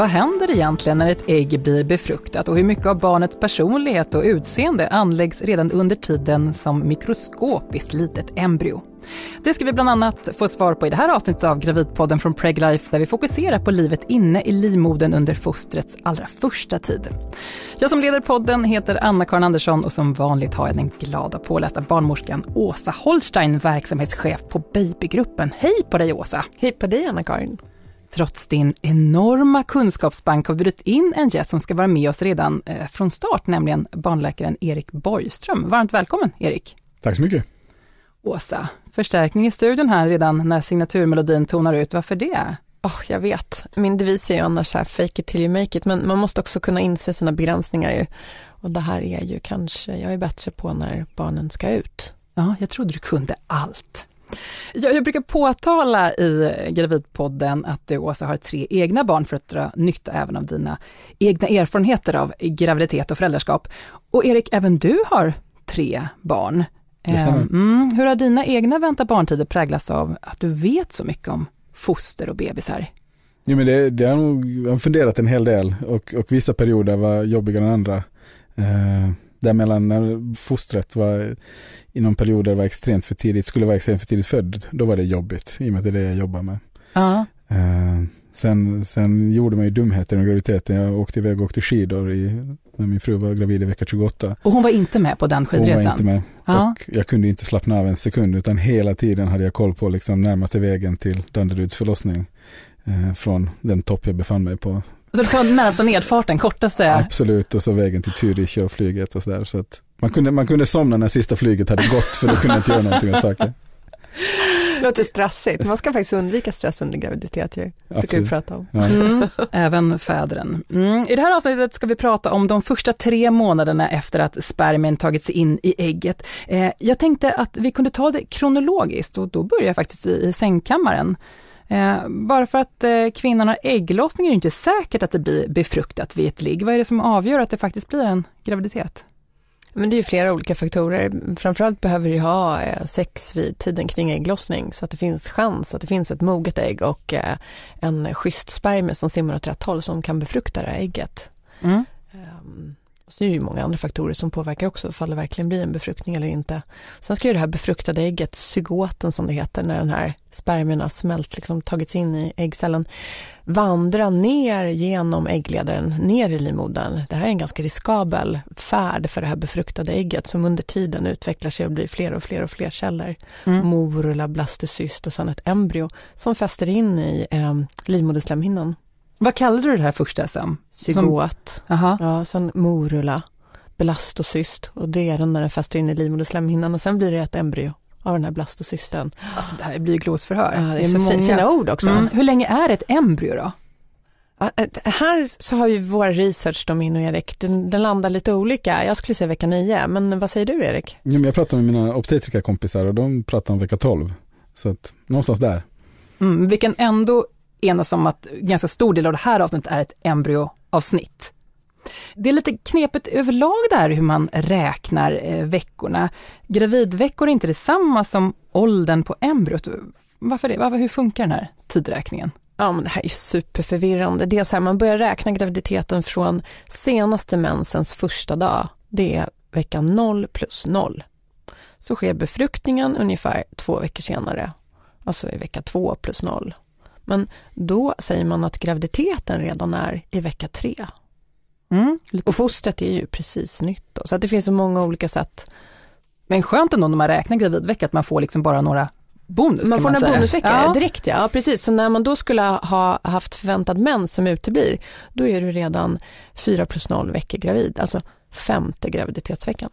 Vad händer egentligen när ett ägg blir befruktat och hur mycket av barnets personlighet och utseende anläggs redan under tiden som mikroskopiskt litet embryo? Det ska vi bland annat få svar på i det här avsnittet av Gravidpodden från Preglife där vi fokuserar på livet inne i livmodern under fostrets allra första tid. Jag som leder podden heter Anna-Karin Andersson och som vanligt har jag den glada pålästa barnmorskan Åsa Holstein, verksamhetschef på Babygruppen. Hej på dig Åsa! Hej på dig Anna-Karin! Trots din enorma kunskapsbank har vi bjudit in en gäst som ska vara med oss redan eh, från start, nämligen barnläkaren Erik Borgström. Varmt välkommen Erik! Tack så mycket! Åsa, förstärkning i studion här redan när signaturmelodin tonar ut. Varför det? Oh, jag vet, min devis är ju annars här, fake it till you make it, men man måste också kunna inse sina begränsningar ju. Och det här är ju kanske, jag är bättre på när barnen ska ut. Ja, jag trodde du kunde allt. Jag, jag brukar påtala i Gravidpodden att du Åsa har tre egna barn för att dra nytta även av dina egna erfarenheter av graviditet och föräldraskap. Och Erik, även du har tre barn. Mm, hur har dina egna vänta barntider präglats av att du vet så mycket om foster och bebisar? Jo, men det, det har nog, jag har funderat en hel del och, och vissa perioder var jobbigare än andra. Eh, däremellan när fostret var inom perioder var extremt för tidigt, skulle vara extremt för tidigt född, då var det jobbigt i och med att det är det jag jobbar med. Eh, sen, sen gjorde man ju dumheter under graviditeten. Jag åkte iväg och åkte skidor i, när min fru var gravid i vecka 28. Och hon var inte med på den skidresan? Hon var inte med. Ja. Och jag kunde inte slappna av en sekund utan hela tiden hade jag koll på liksom närmaste vägen till Danderyds förlossning. Eh, från den topp jag befann mig på. Så du tar närmsta nedfarten, kortaste? Absolut, och så vägen till Zürich och flyget och sådär. Så att man kunde, man kunde somna när sista flyget hade gått för då kunde jag inte göra någonting åt saker. Det låter stressigt. Man ska faktiskt undvika stress under graviditet ju. brukar vi prata om. Ja. Mm, även fädren. Mm. I det här avsnittet ska vi prata om de första tre månaderna efter att spermien tagit sig in i ägget. Eh, jag tänkte att vi kunde ta det kronologiskt och då börjar jag faktiskt i, i sängkammaren. Eh, bara för att eh, kvinnan har ägglossning är det inte säkert att det blir befruktat vid ett ligg. Vad är det som avgör att det faktiskt blir en graviditet? Men det är ju flera olika faktorer. Framförallt behöver du ha eh, sex vid tiden kring ägglossning så att det finns chans att det finns ett moget ägg och en schysst spermie som simmar åt rätt håll som kan befrukta det här ägget. Mm. Um, så är det ju många andra faktorer som påverkar också ifall det verkligen blir en befruktning eller inte. Sen ska ju det här befruktade ägget, zygoten som det heter, när den här spermierna smält, liksom tagits in i äggcellen, vandra ner genom äggledaren, ner i livmodern. Det här är en ganska riskabel färd för det här befruktade ägget som under tiden utvecklar sig och blir fler och fler och fler celler. Mm. Morula, blastocyst och sen ett embryo som fäster in i eh, livmoderslemhinnan. Vad kallade du det här första som? Zygot. Ja, sen morula, blastocyst och det är den när den fäster in i livmoderslemhinnan och sen blir det ett embryo av den här blastocysten. Alltså det här blir ju glosförhör. Ja, det är, det är så många... fina ord också. Mm. Hur länge är ett embryo då? Här så har ju vår research, då min och Erik, den, den, landar lite olika. Jag skulle säga vecka nio, men vad säger du Erik? Ja, men jag pratar med mina obstetrikerkompisar och de pratar om vecka 12. Så att någonstans där. Mm, vi kan ändå enas om att ganska stor del av det här avsnittet är ett embryoavsnitt. Det är lite knepigt överlag där hur man räknar eh, veckorna. Gravidveckor är inte detsamma som åldern på embryot. Varför det? Varför, hur funkar den här tidräkningen? Ja, men det här är superförvirrande. Det är så här, man börjar räkna graviditeten från senaste mensens första dag. Det är vecka 0 plus 0. Så sker befruktningen ungefär två veckor senare, alltså i vecka 2 plus 0. Men då säger man att graviditeten redan är i vecka 3. Mm, och fostret är ju precis nytt då, så att det finns så många olika sätt. Men skönt ändå när man räknar gravidvecka att man får liksom bara några bonus. Man får man en bonusvecka ja. direkt ja. ja, precis. Så när man då skulle ha haft förväntad mens som uteblir, då är du redan 4 plus 0 veckor gravid, alltså femte graviditetsveckan.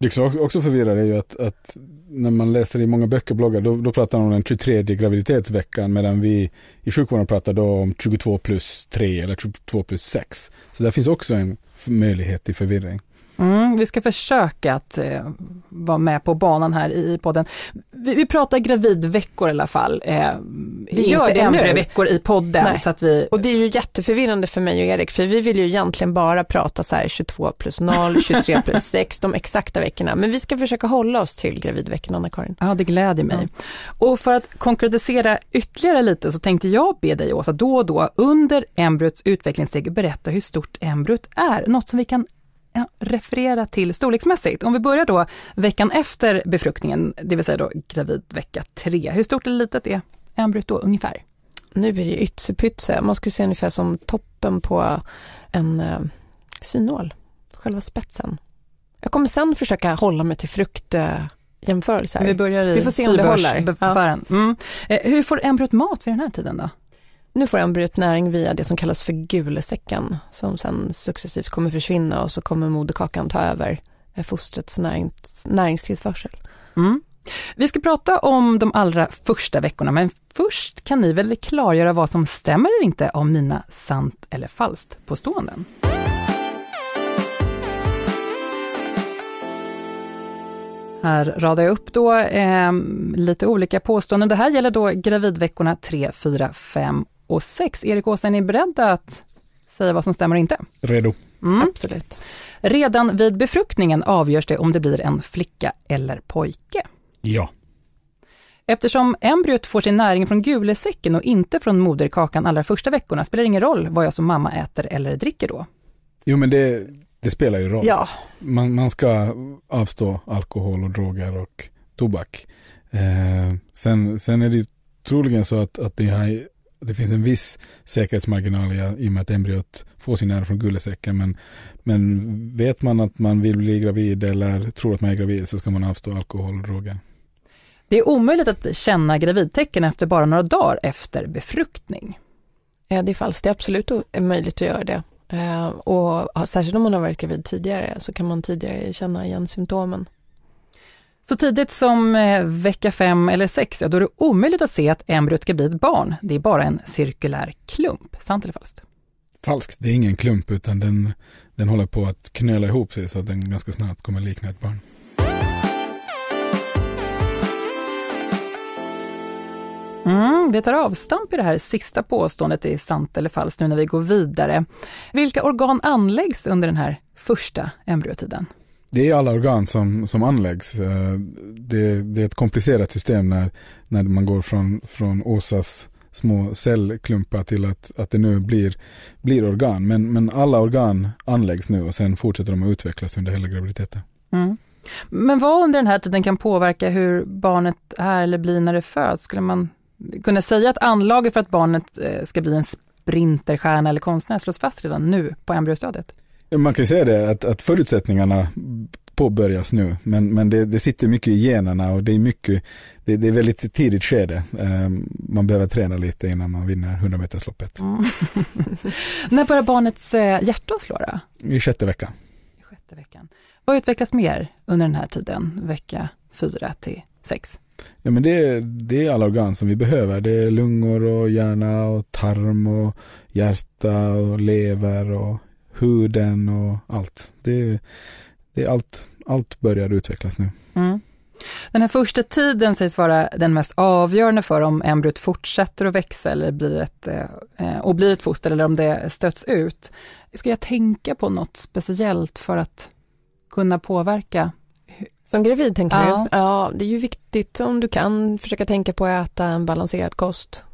Det som också förvirrar är ju att, att, när man läser i många böcker och bloggar då, då pratar man om den 23 graviditetsveckan medan vi i sjukvården pratar då om 22 plus 3 eller 22 plus 6. Så där finns också en möjlighet till förvirring. Mm, vi ska försöka att eh, vara med på banan här i podden. Vi, vi pratar gravidveckor i alla fall. Eh, vi gör det veckor i podden. Nej. Så att vi... Och det är ju jätteförvirrande för mig och Erik, för vi vill ju egentligen bara prata så här 22 plus 0, 23 plus 6, de exakta veckorna. Men vi ska försöka hålla oss till gravidveckan, Anna-Karin. Ja, det gläder mig. Mm. Och för att konkretisera ytterligare lite så tänkte jag be dig Åsa då och då under embryot utvecklingssteg berätta hur stort embryot är, något som vi kan ja, referera till storleksmässigt. Om vi börjar då veckan efter befruktningen, det vill säga då gravidvecka 3. Hur stort eller litet är embryot då ungefär? Nu är det ytterpytse, man skulle se ungefär som toppen på en eh, synål, själva spetsen. Jag kommer sen försöka hålla mig till fruktjämförelser. Vi börjar i Vi får se om det håller. Ja. Mm. Eh, hur får embryot mat vid den här tiden då? Nu får embryot näring via det som kallas för gulesäcken som sen successivt kommer försvinna och så kommer moderkakan ta över eh, fostrets närings, näringstillförsel. Mm. Vi ska prata om de allra första veckorna, men först kan ni väl klargöra vad som stämmer eller inte av mina sant eller falskt påståenden. Här radar jag upp då eh, lite olika påståenden. Det här gäller då gravidveckorna 3, 4, 5 och 6. Erik Åsa, är ni beredda att säga vad som stämmer och inte? Redo. Mm. Absolut. Redan vid befruktningen avgörs det om det blir en flicka eller pojke. Ja. Eftersom embryot får sin näring från gulesäcken och inte från moderkakan allra första veckorna spelar det ingen roll vad jag som mamma äter eller dricker då. Jo men det, det spelar ju roll. Ja. Man, man ska avstå alkohol och droger och tobak. Eh, sen, sen är det troligen så att, att det har det finns en viss säkerhetsmarginal i, och med att embryot får sin näring från gullesäcken. Men, men vet man att man vill bli gravid eller tror att man är gravid så ska man avstå alkohol och droger. Det är omöjligt att känna gravidtecken efter bara några dagar efter befruktning. Ja, det är falskt. Det är absolut möjligt att göra det. Eh, och särskilt om man har varit gravid tidigare så kan man tidigare känna igen symptomen. Så tidigt som eh, vecka fem eller sex, ja, då är det omöjligt att se att embryot ska bli ett barn. Det är bara en cirkulär klump. Sant eller falskt? Falskt. Det är ingen klump utan den, den håller på att knöla ihop sig så att den ganska snabbt kommer likna ett barn. Mm, vi tar avstamp i det här sista påståendet i sant eller falskt nu när vi går vidare. Vilka organ anläggs under den här första embryotiden? Det är alla organ som, som anläggs. Eh, det, det är ett komplicerat system när, när man går från, från Åsas små cellklumpar till att, att det nu blir, blir organ. Men, men alla organ anläggs nu och sen fortsätter de att utvecklas under hela graviditeten. Mm. Men vad under den här tiden kan påverka hur barnet är eller blir när det föds? Skulle man kunna säga att anlaget för att barnet eh, ska bli en sprinterstjärna eller konstnär slås fast redan nu på embryostadiet? Man kan säga det att, att förutsättningarna påbörjas nu, men, men det, det sitter mycket i generna och det är mycket, det, det är väldigt tidigt skede. Um, man behöver träna lite innan man vinner 100 metersloppet. Mm. När börjar barnets eh, hjärta slå då? I sjätte veckan. I sjätte veckan. Vad utvecklas mer under den här tiden, vecka 4 till 6? Ja men det, det är alla organ som vi behöver. Det är lungor och hjärna och tarm och hjärta och lever och huden och allt. Det, det är allt, allt börjar utvecklas nu. Mm. Den här första tiden sägs vara den mest avgörande för om embryot fortsätter att växa eller blir ett, eh, och blir ett foster eller om det stöts ut. Ska jag tänka på något speciellt för att kunna påverka? Som gravid tänker ja. du? Ja, det är ju viktigt om du kan försöka tänka på att äta en balanserad kost,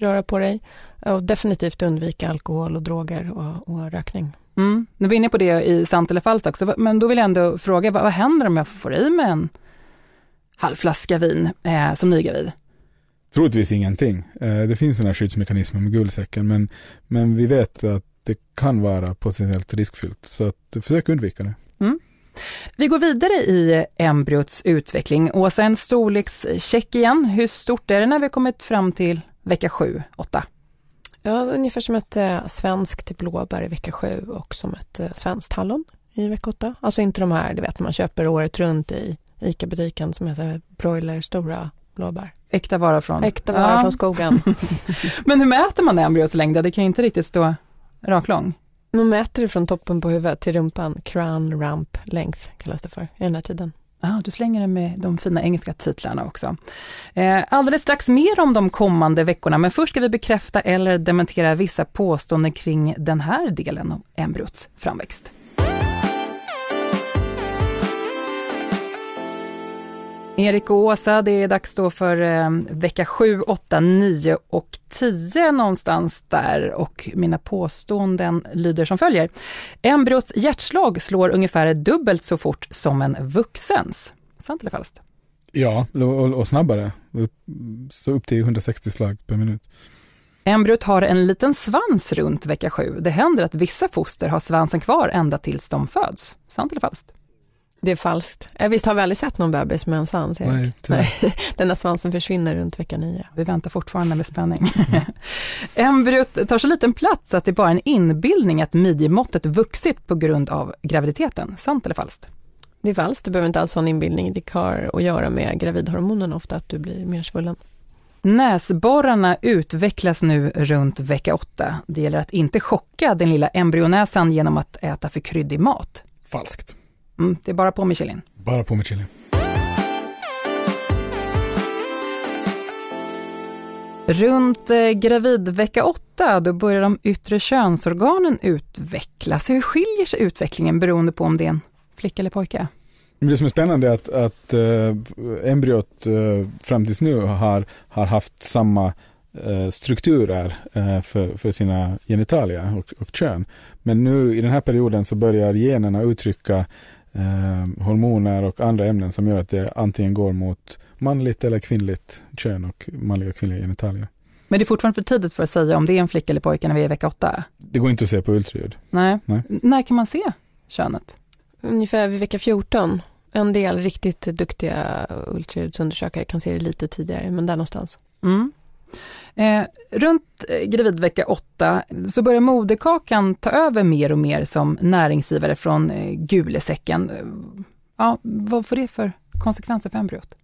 röra på dig och definitivt undvika alkohol och droger och, och rökning. Mm. Nu var vi inne på det i sant eller falskt också, men då vill jag ändå fråga, vad, vad händer om jag får i mig en halv flaska vin eh, som nygravid? Troligtvis ingenting. Eh, det finns sådana skyddsmekanismer med guldsäcken, men, men vi vet att det kan vara potentiellt riskfyllt, så att försök undvika det. Mm. Vi går vidare i embryots utveckling och sen storlekscheck igen. Hur stort är det när vi kommit fram till vecka 7, 8? Ja, ungefär som ett eh, svenskt blåbär i vecka 7 och som ett eh, svenskt hallon i vecka 8. Alltså inte de här, du vet, man köper året runt i ICA-butiken som heter broiler stora blåbär. Äkta vara från? Äkta vara ja. från skogen. Men hur mäter man embryos längd? Det kan ju inte riktigt stå raklång. Man mäter det från toppen på huvudet till rumpan, crown ramp length kallas det för i den här tiden. Ah, du slänger den med de fina engelska titlarna också. Eh, alldeles strax mer om de kommande veckorna, men först ska vi bekräfta eller dementera vissa påståenden kring den här delen av embryots framväxt. Erik och Åsa, det är dags då för eh, vecka 7, 8, 9 och 10 någonstans där och mina påståenden lyder som följer. Embryots hjärtslag slår ungefär dubbelt så fort som en vuxens. Sant eller falskt? Ja, och, och snabbare. Så upp till 160 slag per minut. Embryot har en liten svans runt vecka 7. Det händer att vissa foster har svansen kvar ända tills de föds. Sant eller falskt? Det är falskt. Eh, visst har vi aldrig sett någon bebis med en svans? Erik? Nej. Nej, den där svansen försvinner runt vecka nio. Vi väntar fortfarande med spänning. Embryot tar så liten plats att det är bara en inbildning att midjemåttet vuxit på grund av graviditeten. Sant eller falskt? Det är falskt, det behöver inte alls vara en inbildning. Det har att göra med gravidhormonen ofta, att du blir mer svullen. Näsborrarna utvecklas nu runt vecka 8. Det gäller att inte chocka den lilla embryonäsan genom att äta för kryddig mat. Falskt. Mm, det är bara på Michelin. Bara på Michelin. Runt eh, gravidvecka 8, då börjar de yttre könsorganen utvecklas. Hur skiljer sig utvecklingen beroende på om det är en flicka eller pojke? Det som är spännande är att, att äh, embryot äh, fram tills nu har, har haft samma äh, strukturer för, för sina genitalier och, och kön. Men nu i den här perioden så börjar generna uttrycka hormoner och andra ämnen som gör att det antingen går mot manligt eller kvinnligt kön och manliga och kvinnliga genitalier. Men det är fortfarande för tidigt för att säga om det är en flicka eller pojke när vi är i vecka 8? Det går inte att se på ultraljud. Nej. Nej. När kan man se könet? Ungefär vid vecka 14. En del riktigt duktiga ultraljudsundersökare kan se det lite tidigare, men där någonstans. Mm. Eh, runt eh, gravidvecka 8 så börjar moderkakan ta över mer och mer som näringsgivare från eh, gulesäcken. Eh, ja, vad får det för konsekvenser för embryot?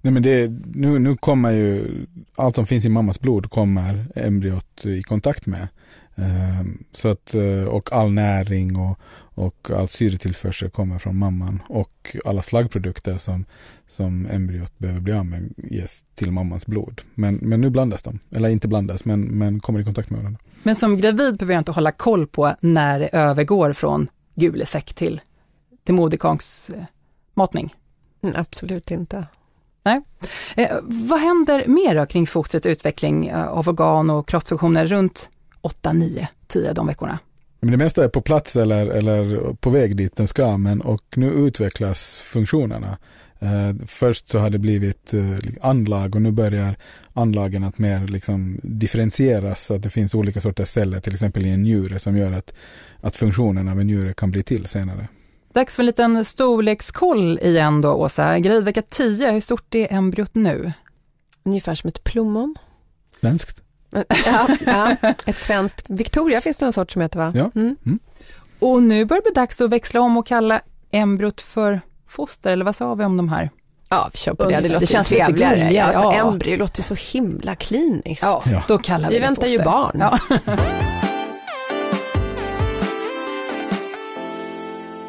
Nej men det, nu, nu kommer ju, allt som finns i mammas blod kommer embryot i kontakt med. Um, så att, eh, och all näring och, och all syretillförsel kommer från mamman och alla slaggprodukter som, som embryot behöver bli av med ges till mammans blod. Men, men nu blandas de, eller inte blandas men, men kommer i kontakt med varandra. Men som gravid behöver jag inte hålla koll på när det övergår från gulesäck till, till moderkaksmatning? Mm, absolut inte. Nej. Eh, vad händer mer kring fostrets utveckling eh, av organ och kroppsfunktioner runt 8, 9, 10 de veckorna? Men det mesta är på plats eller, eller på väg dit den ska, men och nu utvecklas funktionerna. Eh, först så har det blivit eh, anlag och nu börjar anlagen att mer liksom differentieras så att det finns olika sorters celler, till exempel i en njure som gör att, att funktionen av en njure kan bli till senare. Dags för en liten storlekskoll igen då, Åsa. Gravidvecka 10, hur stort är embryot nu? Ungefär som ett plommon. Svenskt? Ja, ja, ett svenskt. Victoria finns det en sort som heter va? Ja. Mm. Mm. Och nu börjar det bli dags att växla om och kalla embryot för foster, eller vad sa vi om de här? Ja, vi kör på det. Det, låter det känns. Lite ja, alltså, ja. Embryo låter så himla kliniskt. Ja, ja. då kallar vi, vi det väntar foster. ju barn. Ja.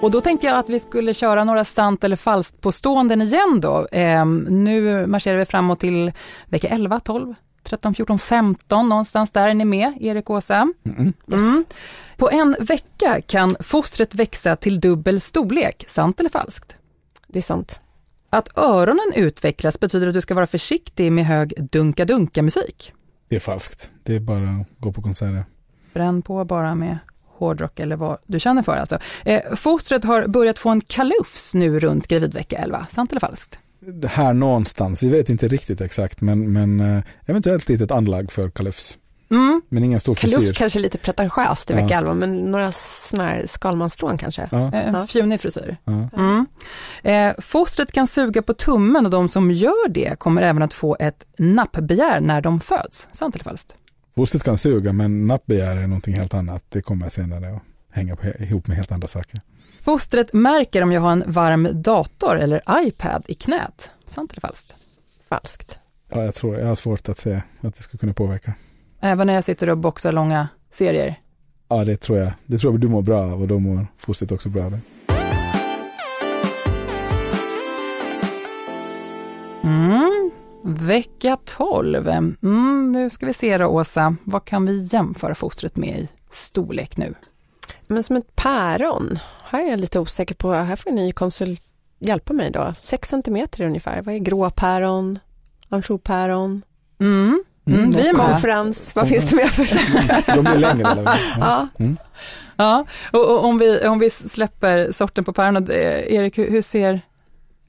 Och då tänkte jag att vi skulle köra några sant eller falskt påståenden igen då. Eh, nu marscherar vi framåt till vecka 11, 12, 13, 14, 15 någonstans där. Är ni med, Erik Åsa? Mm. Yes. Mm. På en vecka kan fostret växa till dubbel storlek, sant eller falskt? Det är sant. Att öronen utvecklas betyder att du ska vara försiktig med hög dunka-dunka-musik. Det är falskt. Det är bara att gå på konserter. Bränn på bara med hårdrock eller vad du känner för alltså. Eh, fostret har börjat få en kalufs nu runt gravidvecka 11, sant eller falskt? Här någonstans, vi vet inte riktigt exakt men, men eh, eventuellt litet anlag för kalufs. Mm. Men ingen stor frisyr. Kalufs kanske lite pretentiöst i vecka ja. 11 men några sådana här skalmanstrån kanske. Ja. Eh, en fjunig frisyr. Ja. Mm. Eh, fostret kan suga på tummen och de som gör det kommer även att få ett nappbegär när de föds. Sant eller falskt? Fostret kan suga men nappbegär är någonting helt annat. Det kommer senare att hänga på, ihop med helt andra saker. Fostret märker om jag har en varm dator eller iPad i knät. Sant eller falskt? Falskt. Ja, jag tror jag har svårt att se att det skulle kunna påverka. Även när jag sitter och boxar långa serier? Ja, det tror jag. Det tror jag du mår bra av och då mår fostret också bra av det. Mm. Vecka 12. Mm, nu ska vi se då, Åsa. Vad kan vi jämföra fostret med i storlek nu? Men som ett päron, här är jag lite osäker på. Här får ni konsult hjälpa mig då. 6 centimeter ungefär. Vad är gråpäron? Ansjopäron? Mm. Mm, Mm, vi är med. Konferens, vad finns det mer för? De är längre eller? vad? ja. Mm. Ja, och, och om, vi, om vi släpper sorten på päronet, eh, Erik, hur, ser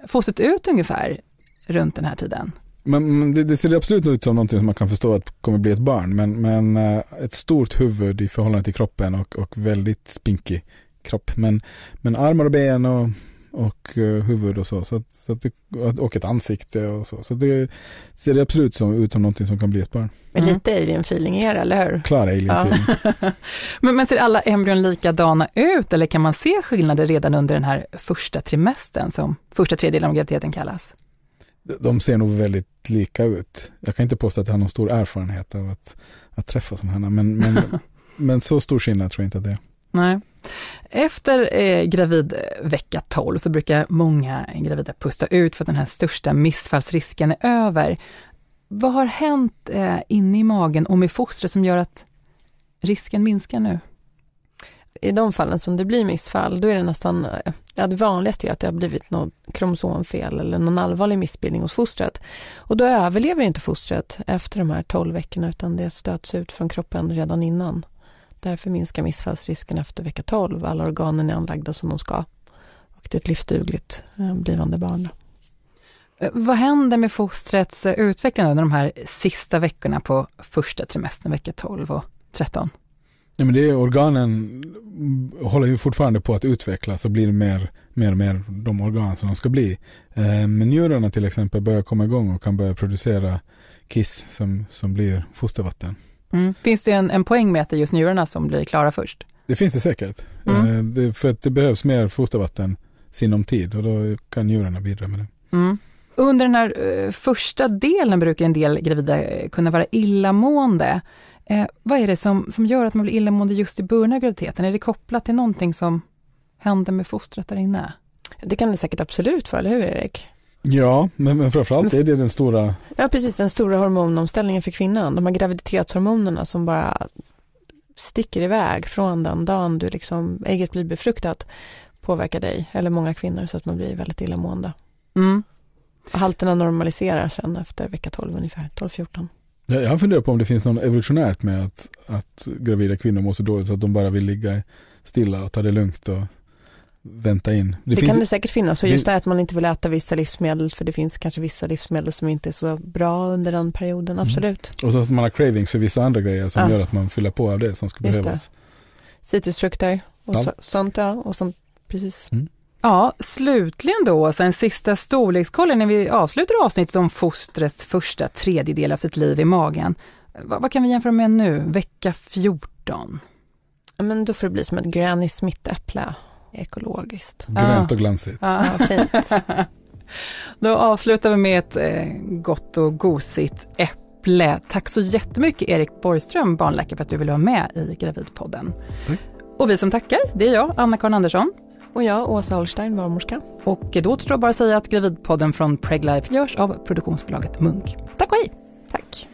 fostret ut ungefär runt den här tiden? Men, men det, det ser absolut ut som någonting som man kan förstå att kommer bli ett barn. Men, men eh, ett stort huvud i förhållande till kroppen och, och väldigt spinkig kropp. Men, men armar och ben och, och eh, huvud och så. så, att, så att det, och ett ansikte och så. Så det ser absolut som, ut som någonting som kan bli ett barn. Men Mm. lite alien-feeling är det, eller hur? Klar alien-film. Men, men ser alla embryon likadana ut eller kan man se skillnader redan under den här första trimestern som första tredjedelen av graviditeten kallas? De ser nog väldigt lika ut. Jag kan inte påstå att jag har någon stor erfarenhet av att, att träffa sådana. Men, men, men så stor skillnad tror jag inte att det är. Nej. Efter eh, gravid eh, vecka 12 så brukar många gravida pusta ut för att den här största missfallsrisken är över. Vad har hänt eh, inne i magen och med fostret som gör att risken minskar nu? I de fallen som det blir missfall, då är det nästan, ja det vanligaste är att det har blivit något kromosomfel eller någon allvarlig missbildning hos fostret. Och då överlever inte fostret efter de här 12 veckorna utan det stöts ut från kroppen redan innan. Därför minskar missfallsrisken efter vecka 12. Alla organen är anlagda som de ska. Och det är ett livsdugligt eh, blivande barn. Eh, vad händer med fostrets eh, utveckling under de här sista veckorna på första trimestern, vecka 12 och 13? Ja, men det är, organen håller ju fortfarande på att utvecklas och blir mer, mer och mer de organ som de ska bli. Eh, men njurarna till exempel börjar komma igång och kan börja producera kiss som, som blir fostervatten. Mm. Finns det en, en poäng med att det är just njurarna som blir klara först? Det finns det säkert. Mm. Eh, det, för att det behövs mer fostervatten sinom tid och då kan njurarna bidra med det. Mm. Under den här eh, första delen brukar en del gravida kunna vara illamående. Eh, vad är det som, som gör att man blir illamående just i början av graviditeten? Är det kopplat till någonting som händer med fostret där inne? Det kan det säkert absolut vara, eller hur Erik? Ja, men, men framförallt är det den stora Ja, precis. Den stora hormonomställningen för kvinnan. De här graviditetshormonerna som bara sticker iväg från den dagen du liksom, ägget blir befruktat påverkar dig, eller många kvinnor, så att man blir väldigt illamående. Mm. Halterna normaliserar sen efter vecka 12 ungefär, 12-14. Jag, funderat på om det finns något evolutionärt med att, att gravida kvinnor mår så dåligt så att de bara vill ligga stilla och ta det lugnt och vänta in. Det, finns, kan det säkert finnas, och det just det här att man inte vill äta vissa livsmedel, för det finns kanske vissa livsmedel som inte är så bra under den perioden, Mm. absolut. Och så att man har cravings för vissa andra grejer som Ja. gör att man fyller på av det som ska Just det. behövas. Citrusfrukter och så, sånt, ja, och sånt, precis. Ja, slutligen då, så en sista storlekskoll när vi avslutar avsnittet om fostrets första tredjedel av sitt liv i magen. Vad, vad kan vi jämföra med nu, vecka 14? Ja, Men då får det bli som ett Granny Smith-äpple, ekologiskt. Grönt och glansigt. Ja. Ja, fint. Då avslutar vi med ett eh, gott och gosigt äpple. Tack så jättemycket Erik Borgström, barnläkare, för att du ville vara med i Gravidpodden. Tack. Och vi som tackar, det är jag, Anna-Karin Andersson. Och jag, Åsa Holstein, barnmorska. Och då återstår bara att säga att Gravidpodden från Preglife görs av produktionsbolaget Munk. Tack och hej! Tack.